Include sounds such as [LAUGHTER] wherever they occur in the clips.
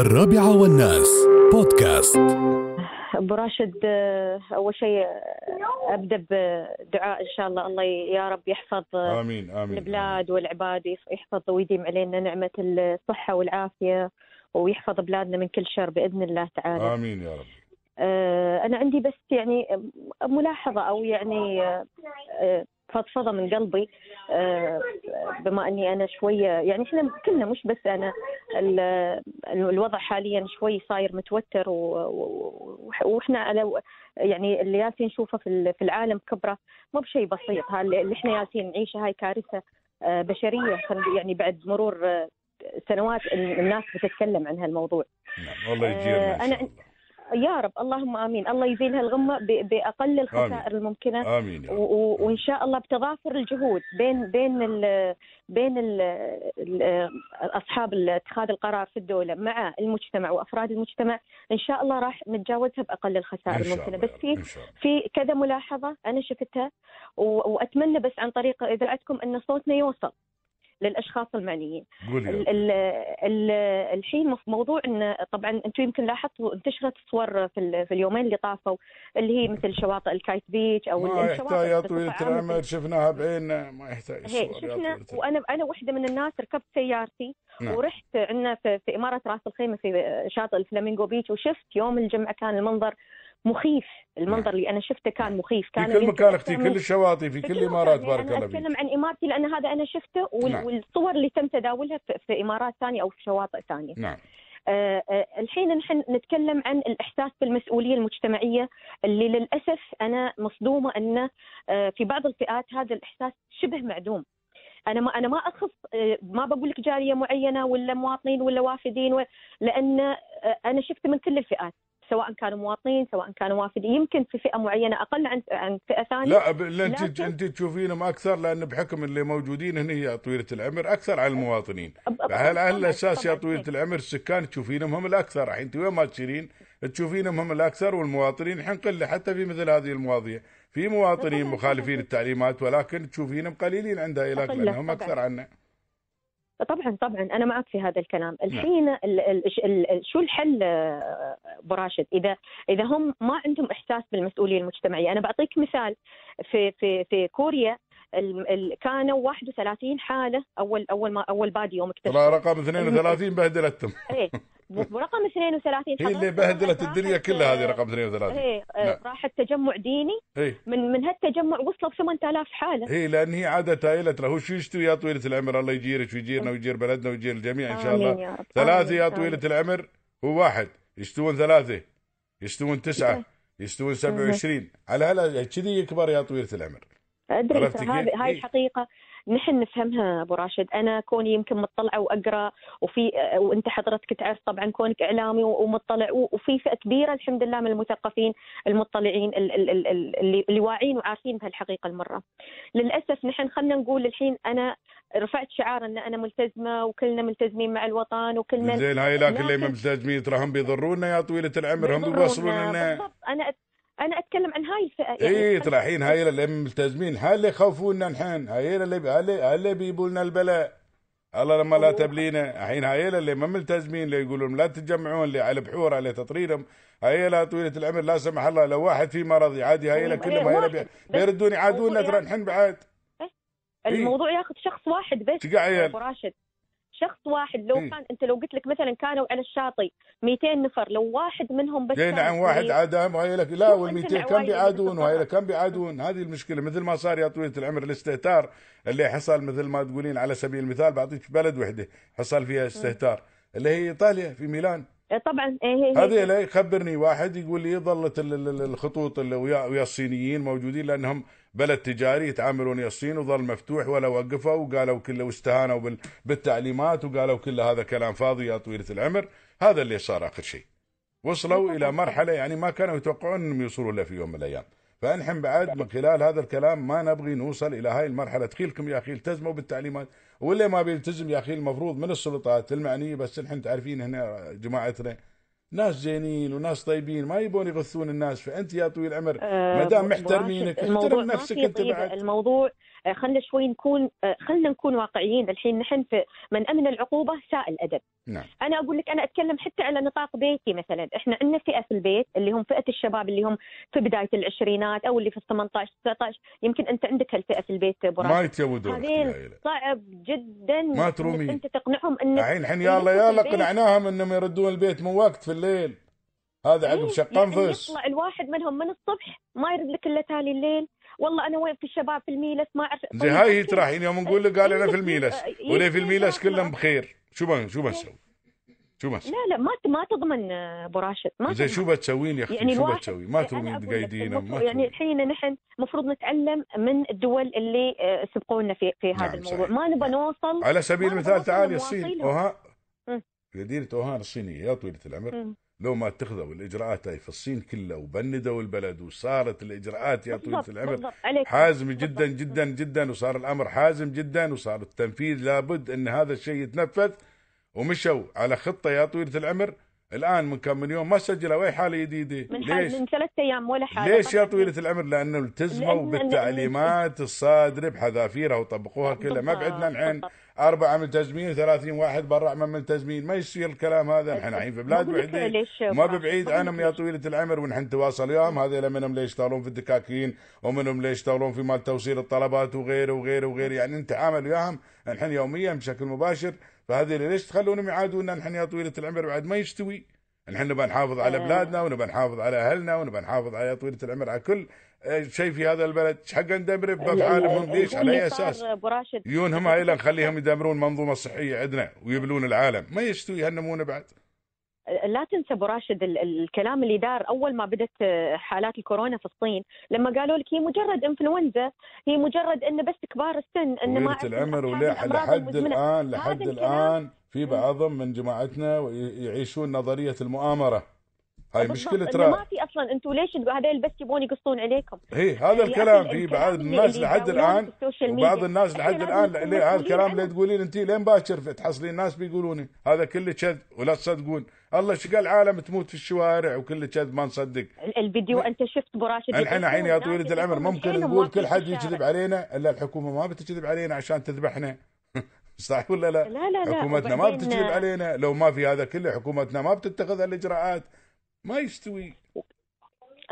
الرابعة والناس. بودكاست. أبو راشد آه، أول شيء آه، أبدأ بدعاء إن شاء الله. الله يا رب يحفظ آه، آمين آمين البلاد والعباد يحفظ ويديم علينا نعمة الصحة والعافية ويحفظ بلادنا من كل شر بإذن الله تعالى. آمين يا رب. أنا عندي بس يعني ملاحظة أو يعني فضفضه من قلبي آه، بما أني أنا شوية يعني إحنا كلنا مش بس أنا ال- الوضع حاليا شوي صاير متوتر وإحنا على يعني اللي جالسين نشوفه في ال- في العالم كبره مو بشيء بسيط اللي إحنا جالسين نعيشه هاي كارثة آه، بشرية يعني بعد مرور آه، سنوات الناس بتتكلم عن هالموضوع نعم والله يجيرنا. يا رب اللهم آمين. الله يزيل هالغمة بأقل الخسائر الممكنة. آمين يا رب. وإن شاء الله بتضافر الجهود بين بين ال بين ال أصحاب اتخاذ القرار في الدولة مع المجتمع وأفراد المجتمع إن شاء الله راح نتجاوزها بأقل الخسائر الممكنة. بس في في كذا ملاحظة أنا شفتها وأتمنى بس عن طريق إذاعتكم أن صوتنا يوصل. للأشخاص المعنيين ال الحين موضوع إن طبعا أنتم يمكن لاحظتوا انتشرت صور في, في اليومين اللي طافوا اللي هي مثل شواطئ ال Kite Beach أو ما يحتاج يا عامة. العمر شفناها بعيننا ما يحتاج شفنا. وأنا أنا واحدة من الناس ركبت سيارتي نعم. ورحت عندنا في, في إمارة راس الخيمة في شاطئ ال Flamingo Beach وشفت يوم الجمعة كان المنظر مخيف المنظر نعم. اللي أنا شفته كان مخيف في كان كل يمكن مكان أختي كل الشواطئ في كل كل الامارات. بارك الله فيك اتكلم عن إمارتي لأن هذا أنا شفته وال- نعم. والصور اللي تم تداولها في, في إمارات ثانية أو في شواطئ ثانية. نعم آه، آه، الحين نحن نتكلم عن الإحساس بالمسؤولية المجتمعية اللي للأسف أنا مصدومة أنه آه، في بعض الفئات هذا الإحساس شبه معدوم. أنا ما أنا ما أخص آه، ما بقول لك جاليه معينة ولا مواطنين ولا وافدين لأن أنا شفت من كل الفئات سواء كانوا مواطنين سواء كانوا وافدين يمكن في فئة معينة أقل عن عن فئة ثانية لا ب... لا انت لكن- انت تشوفينهم أكثر لأن بحكم اللي موجودين هنا يا طويلة العمر أكثر على المواطنين فهل على الاساس يا. طويلة العمر السكان تشوفينهم هم الأكثر الحين انت وين ما تسيرين تشوفينهم هم الأكثر والمواطنين الحين قلة حتى في مثل هذه المواضيع في مواطنين مخالفين. التعليمات ولكن تشوفينهم قليلين عند هؤلاء لانهم. أكثر عنا طبعا طبعا أنا معك في هذا الكلام. نعم. الحين ال ال ال ال شو الحل آه، أبو راشد؟ اذا إذا هم ما عندهم إحساس بالمسؤولية المجتمعية. أنا بعطيك مثال. في في في كوريا كانوا 31 حالة اول أول ما أول بادي يوم ترى اكتشفوا رقم 32 بهدلتهم. إيه. ورقم 32 هي اللي بهدلت الدنيا كلها هذه رقم 32 إيه آه، نعم. راحت تجمع ديني. اي من من هالتجمع وصلوا 8000 حالة. هي لأن هي عادة هائله هو شو يشتوي؟ يا طويلة العمر الله يجيرك ويجيرنا ويجير بلدنا ويجير الجميع إن شاء الله. يا رب. ثلاثة يا. طويلة العمر هو واحد. يشتون ثلاثة. يشتون تسعة. يشتون 27 على هلا كذي يكبر يا طويلة العمر. ادري؟ هذه هاي إيه. حقيقة نحن نفهمها أبو راشد أنا كوني يمكن مطلعه وأقرأ وفي وأنت حضرتك تعرف طبعا كونك إعلامي ومطلع وفي فئة كبيرة الحمد لله من المثقفين المطلعين ال- ال- ال- ال- اللي اللي واعين وعارفين بهالحقيقة المرة. للأسف نحن خلينا نقول الحين أنا رفعت شعار إن أنا ملتزمة وكلنا ملتزمين مع الوطن وكلنا زين هاي لكن اللي ملتزمين ترى هم بيضرونا يا طويلة العمر هم بيضرونا. بيوصلون لنا بالضبط أنا أنا أتكلم عن هاي الفئة يعني اي ترى الحين هاي اللي ملتزمين. هاي اللي يخوفونا الحين هاي اللي هاي اللي- اللي بيجيبوا لنا البلاء. الله لما لا تبلينا. الحين هاي اللي ما ملتزمين اللي يقولون لا تتجمعون اللي على بحور على تطريدهم. هاي لا طويلة العمر لا سمح الله لو واحد في مرض عادي هاي كلهم هي هاي بيردون يعادونا ترى الحين بعد. الموضوع ياخذ شخص واحد بس أبو راشد. شخص واحد لو إيه. كان أنت لو قلت لك مثلا كانوا على الشاطئ 200 نفر لو واحد منهم بس كان نعم واحد عادهم وهي لك لا وال أنت 200 كم بيعادون؟ وهي. كم بيعادون؟ هذه المشكلة. مثل ما صار يا طويلة العمر الاستهتار اللي حصل مثل ما تقولين على سبيل المثال بعطيك بلد وحدة حصل فيها استهتار اللي هي إيطاليا في ميلان. طبعا إيه هي هذه هي لا يخبرني واحد يقول لي ظلت ال- ال- ال- الخطوط اللي ويا ويا الصينيين موجودين لأنهم بلد تجاري يتعاملون ويا الصين وظل مفتوح ولا وقفوا وقالوا كله واستهانوا بال- بالتعليمات وقالوا كل هذا كلام فاضي يا طويلة العمر. هذا اللي صار آخر شيء. وصلوا إلى مرحلة يعني ما كانوا يتوقعون إنهم يوصلوا له في يوم من الأيام. فنحن بعد من خلال هذا الكلام ما نبغي نوصل إلى هاي المرحلة. تخيلكم يا أخي التزموا بالتعليمات. واللي ما بيلتزم يا أخي المفروض من السلطات المعنية بس نحن تعرفين هنا جماعتنا. ناس زينين وناس طيبين ما يبون يغثون الناس. فأنت يا طويل العمر آه، ما دام محترمينك احترم نفسك أنت. بعد. الموضوع خلنا شوي نكون آه، خلنا نكون واقعيين الحين. نحن في من أمن العقوبة ساء الأدب. نعم. أنا أقول لك أنا أتكلم حتى على نطاق بيتي مثلا. إحنا عندنا فئة في البيت اللي هم فئة الشباب اللي هم في بداية العشرينات أو اللي في ال 18 19 يمكن أنت عندك هالفئة في البيت أبو ما أختي صعب جدا ما إنك ترومين. أنت تقنعهم ان الحين الحين يلا يلا قنعناهم إنهم يردون البيت من وقت في الليل. هذا عقب شق يعني انفس يطلع الواحد منهم من الصبح ما يرد لك إلا تالي الليل. والله أنا وين في الشباب في الميلس ما أعرف زي هاي هي. ترى يوم نقول له قال أنا في الميلس آه، وليه في يمكن الميلس. كلهم بخير شو بن شو بنسوي؟ شو بنسوي؟ لا لا ما ما تضمن آه، أبو راشد ما زي تضمن. شو بتسوين يا أختي يعني شو بتسوي؟ ما لك ما المفروض- يعني الحين نحن المفروض نتعلم من الدول اللي آه، سبقونا في في هذا نعم، الموضوع صحيح. ما نبى نوصل على سبيل المثال نوصل تعال يا الصين مم. مدينة أوهان الصينية يا طويلة العمر. لو ما اتخذوا الإجراءات هاي في الصين كلها وبندوا البلد وصارت الإجراءات يا بالضبط العمر بالضبط عليك حازم جدا. جدا جدا وصار الأمر حازم جدا وصار التنفيذ لابد إن هذا الشيء يتنفذ ومشوا على خطة يا طويلة العمر الآن من كم من يوم ما سجلوا أي حالة جديدة من ليش؟ من ثلاث أيام ولا حاجة ليش يا. طويلة العمر؟ لأنه التزموا بالتعليمات الصادرة بحذافيرها وطبقوها كلها ما بعدنا الحين أربعة ملتزمين و30 واحد برا من ملتزمين ما يصير الكلام هذا؟ نحن الحين في بلاد ليش ما ببعيد. عنهم يا. طويلة العمر ونحن تواصل وياهم هذول منهم اللي يشتغلون في الدكاكين ومنهم اللي يشتغلون في مال توصيل الطلبات وغيره وغيره وغيره. يعني نتعامل وياهم نحن يوميا بشكل مباشر. فهذول ليش تخلونهم يعادونا نحن يا طويلة العمر بعد؟ ما يستوي. نحن نبى نحافظ على آه. بلادنا ونبى نحافظ على أهلنا ونبى نحافظ على يا طويلة العمر على كل آه، شيء في هذا البلد. إيش حق ندمر بافعالهم ليش؟ على أي أساس؟ يونهم هاي نخليهم يدمرون المنظومه الصحيه عندنا ويبلون العالم. ما يستوي هالنمونه بعد. لا تنسى أبو راشد ال- الكلام اللي دار أول ما بدت آه، حالات الكورونا في الصين لما قالوا لك هي مجرد إنفلونزا هي مجرد انه بس كبار السن انه ما العمر أصحاب ولا الأمراض لحد المزمنة. الآن لحد الآن في بعضهم من جماعتنا يعيشون نظرية المؤامرة. هاي مشكلة إنه ما في أصلا أنتم ليش هذول بس يبون يقصون عليكم؟ هي هذا يعني الكلام في بعض الناس لحد يداولون الآن ميديا. الناس لحد الآن هذا الكلام اللي. تقولين انت لين باكر تحصلين ناس بيقولوني هذا كله كذب ولا تصدقون. الله شقال العالم تموت في الشوارع وكله كذب ما نصدق. ال- الفيديو أنت شفت ابو راشد الحين الحين يا اللي العمر ممكن حيلهم نقول كل حد. يكذب علينا إلا الحكومة ما بتكذب علينا عشان تذبحنا [LAUGHS] صح ولا لا؟ لا لا لا. حكومتنا ما بتكذب علينا. لو ما في هذا كله حكومتنا ما بتتخذ الاجراءات ما يستوي.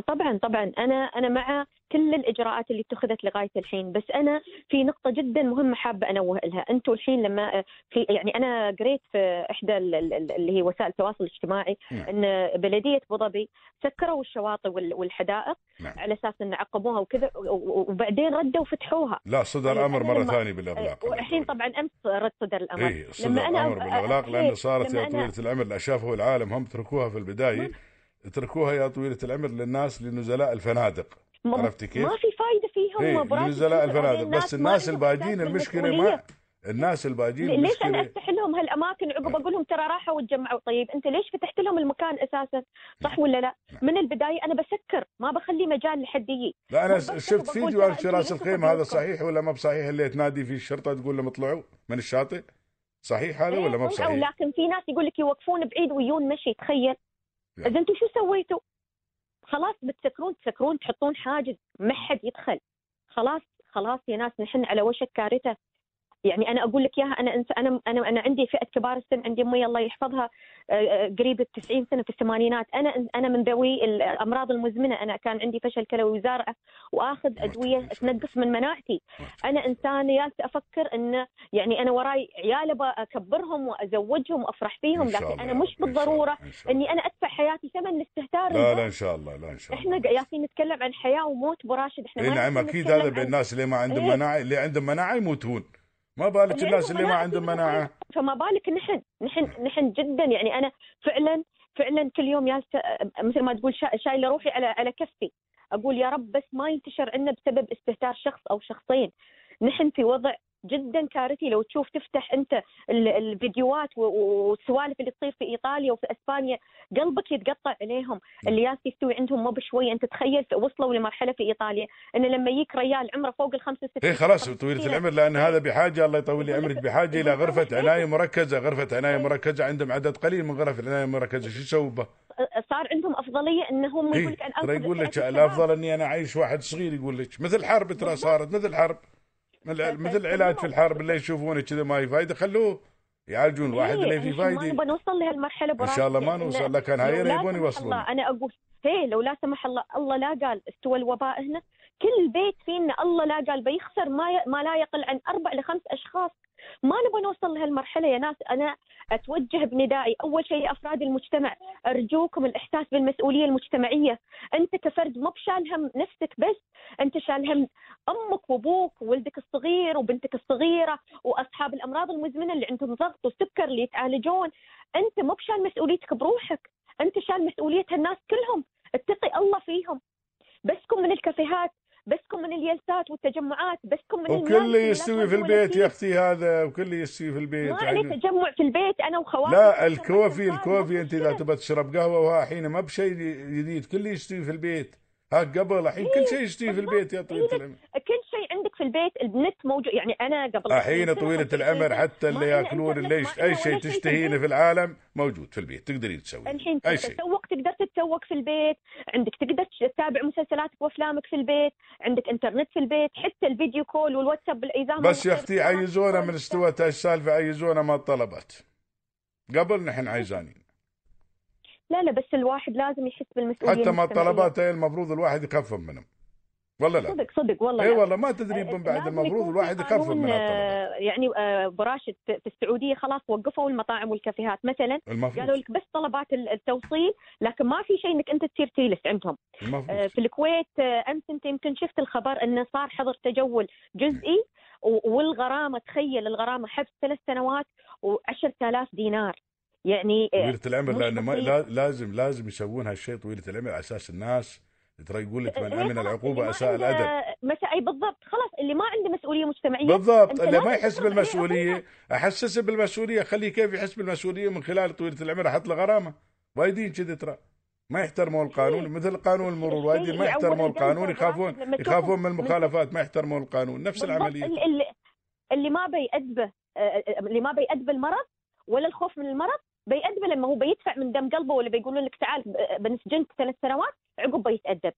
طبعا طبعا. أنا أنا مع كل الإجراءات اللي اتخذت لغاية الحين بس أنا في نقطة جدا مهمة حابة أنوه لها. أنتم الحين لما في يعني أنا قريت في إحدى ال- ال- اللي هي وسائل التواصل الاجتماعي نعم. إن بلدية أبو ظبي سكروا الشواطئ وال- والحدائق نعم. على أساس إن عقبوها وكذا وبعدين ردوا فتحوها لا صدر طيب، أمر مرة لما- ثانية بالأغلاق والحين طبعا أمس رد صدر الأمر. اي صدر أمر بالأغلاق لأنه صارت يا طويلة العمر لا شافوا العالم هم تركوها في البداية. اتركوها يا طويلة العمر للناس لنزلاء الفنادق عرفتي كيف؟ ما في فايدة فيهم راشد. لنزلاء الفنادق بس الناس الباجين المشكلة. ما الناس الباجين ليش أنا أفتح لهم هالأماكن عقب أقول لهم ترى راحوا وتجمعوا طيب أنت ليش فتحت لهم المكان أساسا صح ولا لا من البداية أنا بسكر ما بخلي مجال لحد يجي لا أنا شفت فيديو أنت في راس الخيمه هذا؟ صحيح ولا ما بصحيح اللي تنادي فيه الشرطة تقول لهم اطلعوا من الشاطئ صحيح هذا ولا ما إيه، بصحيح؟ لكن في ناس يقول لك يوقفون بعيد ويجون مشي تخيل. إذا أنتم شو سويتوا؟ خلاص بتسكرون تسكرون تحطون حاجز ما حد يدخل. خلاص خلاص يا ناس نحن على وشك كارثة. يعني أنا أقول لك إياها أنا أنا أنا أنا عندي فئة كبار السن عندي أمي الله يحفظها آه، آه، قريب ال 90 سنة في الثمانينات أنا أنا من ذوي الأمراض المزمنة أنا كان عندي فشل كلوي وزارعة وآخذ أدوية. تنقص من مناعتي أنا إنسانة جالسه أفكر انه يعني أنا وراي عيال أكبرهم وأزوجهم وأفرح فيهم لكن أنا مش بالضرورة إن. إني أنا أدفع حياتي ثمن الاستهتار لا. لا إن شاء الله لا إن شاء الله إحنا ياسين نتكلم عن حياة وموت براشد إحنا نعم أكيد هذا عن- بين الناس اللي ما عندهم. مناعة اللي عندهم مناعة يموتون ما بالك الناس اللي ما عندهم. مناعة. فما بالك نحن نحن نحن جدا يعني أنا فعلا فعلا كل يوم جالسة مثل ما تقول شا- شايلة روحي على على كفي. أقول يا رب بس ما ينتشر عندنا بسبب استهتار شخص أو شخصين. نحن في وضع جدا كارثي. لو تشوف تفتح أنت ال- الفيديوهات والسوالف اللي تصير في إيطاليا وفي إسبانيا قلبك يتقطع عليهم. اللي ياس يستوي عندهم مو بشوي. أنت تخيل وصلوا لمرحلة في إيطاليا. إن لما يجيك ريال عمره فوق ال 65 إيه خلاص 65 طويله العمر لأن هذا بحاجة الله يطول لي عمرك بحاجة إلى غرفة [LAUGHS] عناية مركزة. غرفة عناية مركزة عندهم عدد قليل من غرف العنايه المركزه شو يسوي به؟ صار عندهم أفضلية إنهم إيه يقول لك ترى أنقذ يقول لك. الافضل اني أنا اعيش واحد صغير يقول لك مثل حرب ترى صارت مثل حرب. مثل مثل علاج في الحرب اللي يشوفونه كذا ما في فايدة خلوه يعالجون إيه، اللي في إحنا ما فايدة. نبغى نوصل لهالمرحلة إن شاء الله ما نوصل لكن هاي يبون يوصلون. الله أنا أقول هي لو لا سمح الله الله لا قال استوى الوباء هنا. كل بيت فينا الله لا قال بيخسر ما ي... ما لا يقل عن أربع لخمس أشخاص. ما نبغى نوصل لهالمرحلة يا ناس. أنا أتوجه بندائي أول شيء لافراد المجتمع أرجوكم الإحساس بالمسؤولية المجتمعية. أنت كفرد مو بشال هم نفسك بس أنت شال هم أمك وأبوك وولدك الصغير وبنتك الصغيرة وأصحاب الأمراض المزمنة اللي عندهم ضغط وسكر اللي يتعالجون. أنت مو بشال مسؤوليتك بروحك أنت شال مسؤوليه الناس كلهم. اتقي الله فيهم. بسكم من الكافيهات بسكم من الجلسات والتجمعات بسكم من وكل يستوي في البيت يا. أختي هذا وكل يستوي في البيت ما عليه يعني. تجمع في البيت أنا وخواتي لا الكوفي الكوفي أنت إذا. تبى تشرب قهوة وها الحين ما بشيء جديد. كله يستوي في البيت. ها قبل الحين كل شيء يستوي في البيت يا طويله إيه، العمر كل شيء عندك في البيت النت موجود. يعني أنا قبل الحين سنة طويلة جديدة، حتى اللي يأكلون اللي أي شيء تشتهينه. في العالم موجود في البيت تقدرين تسويه. الحين أي شيء. تسوق تقدر تتسوق في البيت. عندك تقدر تتابع مسلسلاتك وأفلامك في البيت. عندك إنترنت في البيت. حتى الفيديو كول والواتساب بالايزام بس يا أختي عيزونا من استوت هالسالفه عيزونا ما طلبت قبل نحن عايزانين. لا لا بس الواحد لازم يحس بالمسؤولية حتى ما. الطلبات هي المفروض الواحد يخفف منهم. والله لا. صدق صدق والله اي. والله ما تدري من بعد المفروض الواحد يخفف من الطلبات آه، يعني آه، براشد في السعودية خلاص وقفوا المطاعم والكافيهات. مثلا قالوا المفروض لك بس طلبات ال- التوصيل لكن ما في شيء إنك أنت تصير تيلس عندهم. آه، المفروض في الكويت آه، امس أنت يمكن شفت الخبر انه صار حظر تجول جزئي والغرامة تخيل الغرامة حبس ثلاث سنوات و10000 دينار. يعني آه، طويلة العمر لأن ما لازم لازم يسوون هالشيء طويلة العمر على أساس الناس ترى يقول لك من إيه العقوبة اللي ما أساء عنده الأدب. مسا أي بالضبط خلاص اللي ما عنده مسؤولية مجتمعية بالضبط اللي ما يحس بالمسؤولية أحسسه بالمسؤولية خليه كيف يحس بالمسؤولية من خلال طويلة العمر أحط له غرامة. وايدين كذي ترى. ما يحترموا القانون إيه. مثل قانون المرور وايدين ما القلب القانون يخافون يخافون من من- المخالفات ما يحترموا القانون. نفس العملية. اللي, اللي, ما بيأدبه اللي ما بيأدبه المرض ولا الخوف من المرض بيأدبه لما هو بيدفع من دم قلبه ولا بيقولوا لك تعال بنسجنك ثلاث سنوات عقب بيتأدب.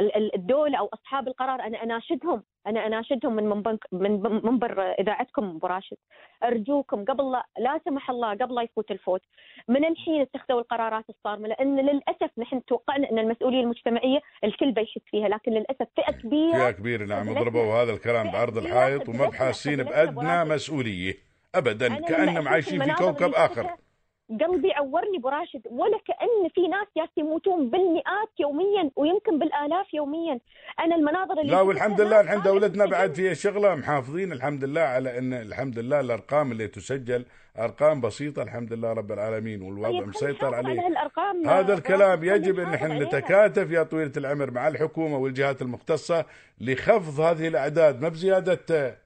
ال- ال- الدولة أو أصحاب القرار أنا أناشدهم. أنا أناشدهم من منبر من منبر إذاعتكم أبو راشد. أرجوكم قبل لا, لا سمح الله قبل لا يفوت الفوت. من الحين اتخذوا القرارات الصارمة لأن للأسف نحن توقعنا أن المسؤولية المجتمعية الكل بيحس فيها لكن للأسف فئة كبيرة فيها كبير نعم. ضربوا هذا الكلام بعرض الحائط وما بحاسين بأدنى. مسؤولية. أبدا كأنهم عايشين في كوكب آخر. قلبي عورني ابو راشد ولا كأن في ناس جالس يموتون بالمئات يوميا ويمكن بالآلاف يوميا أنا المناظر اللي لا والحمد لله دولتنا من بعد. فيها شغلة محافظين الحمد لله على إن الحمد لله الأرقام اللي تسجل أرقام بسيطة الحمد لله رب العالمين والوضع طيب مسيطر على عليه هالأرقام هذا الكلام يجب إن نحافظ إحنا. نتكاتف يا طويلة العمر مع الحكومة والجهات المختصة لخفض هذه الأعداد ما بزيادتها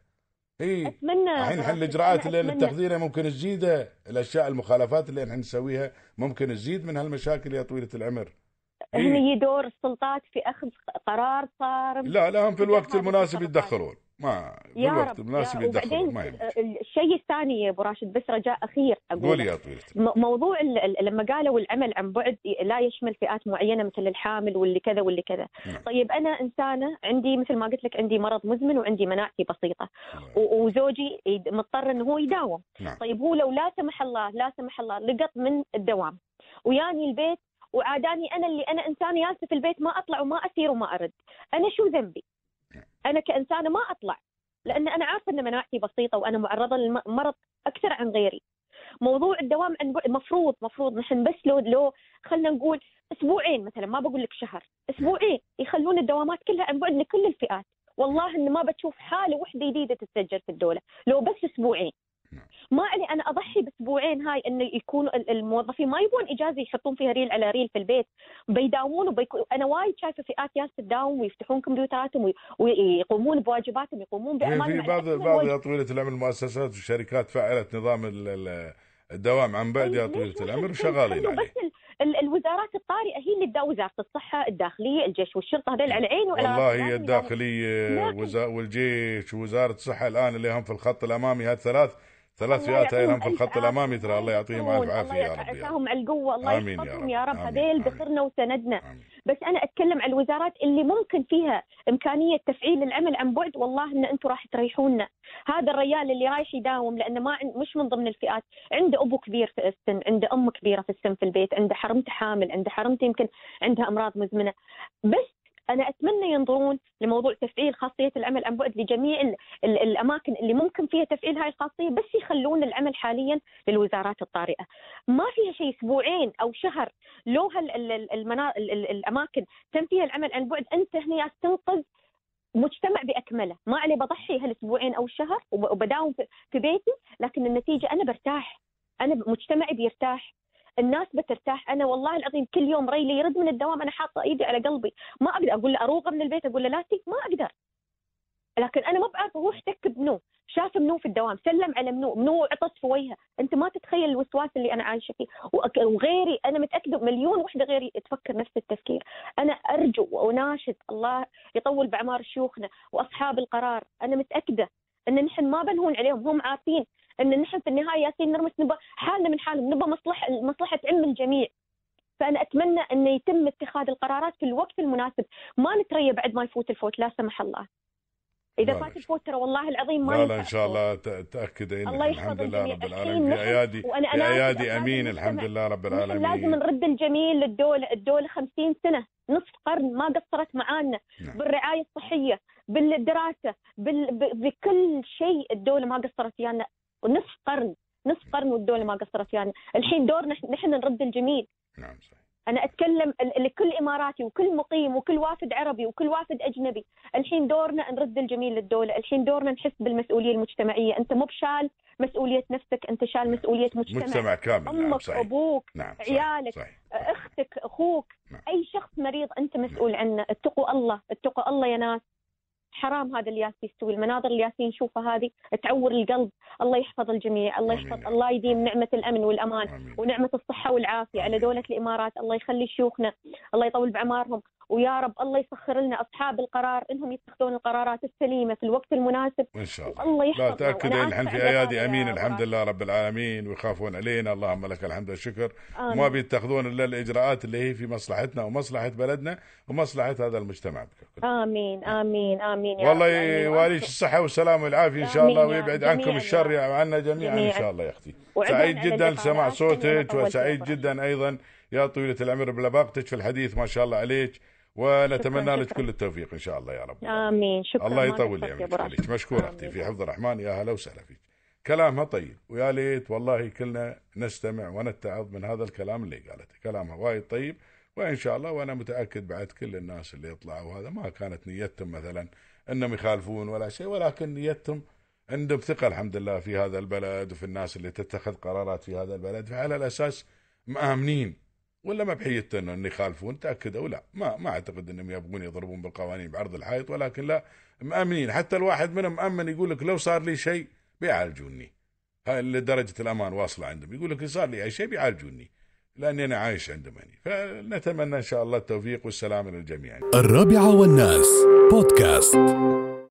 إي. أتمنى الحين إحنا الإجراءات اللي أتمنى. نتخذينها ممكن تزيدها الأشياء المخالفات اللي إحنا نسويها ممكن تزيد من هالمشاكل يا طويلة العمر. إيه. هنا هي دور السلطات في أخذ قرار صارم لا لا هم في الوقت المناسب. يتدخلون. ما في الوقت المناسب يتدخلون ما آه، الشيء الثاني يا أبو راشد بس رجاء أخير أقول قولي يا طويله م- موضوع لما قالوا العمل عن بعد لا يشمل فئات معينة مثل الحامل واللي كذا واللي كذا. نعم. طيب أنا إنسانة عندي مثل ما قلت لك عندي مرض مزمن وعندي مناعتي بسيطة. الله. و- وزوجي مضطر إنه هو يداوم. نعم. طيب هو لو لا سمح الله لا سمح الله لقط من الدوام. وياني البيت وعاداني أنا اللي أنا انسانه جالسه في البيت ما أطلع وما أسير وما أرد. أنا شو ذنبي؟ أنا كإنسانة ما أطلع لأن أنا عارفة إن مناعتي بسيطة وأنا معرضة للمرض أكثر عن غيري. موضوع الدوام عن بعد مفروض مفروض نحن بس لو لو خلينا نقول أسبوعين مثلا ما بقول لك شهر أسبوعين يخلون الدوامات كلها عن بعد لكل الفئات. والله ان ما بتشوف حالة وحدة جديدة تتسجل في الدولة لو بس أسبوعين. ما علي أنا أضحي بأسبوعين هاي إنه يكونوا ال- الموظفين ما يبون إجازة يحطون فيها ريل على ريل في البيت بيداومون وبيكون أنا وايد شايفة فئات جالسه تداوم ويفتحون كمبيوتراتهم وي- ويقومون بواجباتهم يقومون هي بأعمالهم في بعض بعض. يا طويله العمر المؤسسات والشركات فعلت نظام ال- ال- الدوام عن بعد يا طويلة العمر وشغالين عليه بس ال- ال- الوزارات الطارئة هي اللي تداوم وزارة الصحة الداخلية الجيش والشرطة هذول على عيني وعلى والله هي. الداخلية وزا- والجيش ووزارة الصحة الآن اللي هم في الخط الأمامي هالثلاث ثلاث فئات هاي في الخط الأمامي ترى. الله يعطيهم الف عافيه يا رب يعطيهم على القوة الله يحفظهم. يا رب. هذيل. ذخرنا وسندنا. آمين. بس أنا أتكلم عن الوزارات اللي ممكن فيها إمكانية تفعيل العمل عن بعد. والله إن أنتم راح تريحونا. هذا الرجال اللي رايح يداوم لأنه ما مش من ضمن الفئات. عنده أبو كبير في السن عنده أم كبيرة في السن في البيت عنده حرمته حامل عنده حرمته يمكن عندها أمراض مزمنة. بس أنا أتمنى ينظرون لموضوع تفعيل خاصية العمل عن بعد لجميع ال ال الأماكن اللي ممكن فيها تفعيل هاي الخاصية بس يخلون العمل حاليا للوزارات الطارئة. ما فيها شيء أسبوعين أو شهر لو هال ال- ال- المنا... ال- ال- الأماكن تم فيها العمل عن بعد أنت هنا تنقذ مجتمع بأكمله، ما علي بضحي هالأسبوعين أو الشهر وب- وبداوم في- بيتي، لكن النتيجة أنا برتاح، أنا مجتمعي بيرتاح، الناس بترتاح، أنا والله العظيم كل يوم ريلي يرد من الدوام أنا حاطة إيدي على قلبي، ما أقدر أقول له أروغه من البيت أقول له لا ما أقدر. لكن أنا ما بعرف هو احتك بمنو، شاف منو في الدوام، سلم على منو، منو عطس في وجهه، أنت ما تتخيل الوسواس اللي أنا عايشة فيه، وغيري أنا متأكدة مليون وحدة غيري تفكر نفس التفكير، أنا أرجو واناشد الله يطول باعمار شيوخنا وأصحاب القرار، أنا متأكدة إن نحن ما بنهون عليهم، هم عارفين إن نحن في النهايه ياسين نرمس نبى حالنا من حالهم، نبى مصلحه مصلحة علم الجميع. فأنا أتمنى ان يتم اتخاذ القرارات في الوقت المناسب، ما نتريى بعد ما يفوت الفوت لا سمح الله. إذا. فات الفوت ترى والله العظيم ما لا لا إن شاء. الله تأكد انك الله الحمد لله. رب العالمين في ايادي في ايادي أمين. الحمد لله رب نحن لازم العالمين نرد الجميل للدولة الدولة 50 سنة نصف قرن ما قصرت معانا نعم. بالرعاية الصحية بالدراسة بال... بكل شيء الدولة ما قصرت ويانا ونصف قرن نصف قرن والدولة ما قصرت. ويانا الحين دورنا نحن نرد الجميل. نعم صحيح. أنا أتكلم ال- لكل إماراتي وكل مقيم وكل وافد عربي وكل وافد أجنبي. الحين دورنا نرد الجميل للدولة. الحين دورنا نحس بالمسؤولية المجتمعية. أنت مو بشال مسؤولية نفسك أنت شال مسؤولية مجتمع, مجتمع كامل نعم أمك صحيح. أبوك نعم صحيح. عيالك صحيح. أختك أخوك. نعم. أي شخص مريض أنت مسؤول عنه. اتقوا الله اتقوا الله يا ناس. حرام هذا اللي ياسين يسوي المناظر اللي ياسين نشوفها هذه تعور القلب الله يحفظ الجميع الله يحفظ. الله يديم نعمة الأمن والأمان آمين. ونعمة الصحة والعافية على آمين. دولة الإمارات الله يخلي شيوخنا الله يطول بعمارهم ويا رب الله يسخر لنا أصحاب القرار إنهم يتخذون القرارات السليمة في الوقت المناسب إن شاء الله الله لا يحفظنا تاكد نحن في أيادي أمين الحمد. لله رب العالمين ويخافون علينا اللهم لك الحمد والشكر آمين. وما بيتخذون إلا الإجراءات اللي هي في مصلحتنا ومصلحة بلدنا ومصلحة هذا المجتمع بكل. آمين آمين آمين يا والله. يواليك الصحة والسلامة والعافية إن شاء الله ويبعد عنكم الشر عنا جميعا إن. شاء الله يا أختي سعيد جدا. لسماع صوتك وسعيد جدا أيضا يا طويلة العمر بلباقتك في الحديث ما شاء الله عليك ونتمنى شكراً، لك شكراً. كل التوفيق إن شاء الله يا رب. آمين شكرا. الله يطول. عليك مشكور أختي. في حفظ الرحمن. يا هلا وسهلا فيك. كلامها طيب ويا ليت والله كلنا نستمع ونتعظ من هذا الكلام اللي قالته. كلامها وايد طيب. وإن شاء الله وأنا متأكد بعد كل الناس اللي يطلعوا هذا ما كانت نيتهم مثلا إنهم يخالفون ولا شيء ولكن نيتهم عندهم ثقة الحمد لله في هذا البلد وفي الناس اللي تتخذ قرارات في هذا البلد. فعلى الأساس مآمنين. ولا ما بحيته أنه يخالفون تاكدوا لا. ما ما أعتقد إنهم يبغون يضربون بالقوانين بعرض الحائط ولكن لا مأمنين. حتى الواحد منهم مأمن يقول لك لو صار لي شيء بيعالجوني. هاي لدرجة الأمان واصلة عندهم. يقول لك صار لي أي شيء بيعالجوني لأني أنا عايش عندهم يعني فنتمنى إن شاء الله التوفيق والسلامة للجميع. الرابعة والناس بودكاست.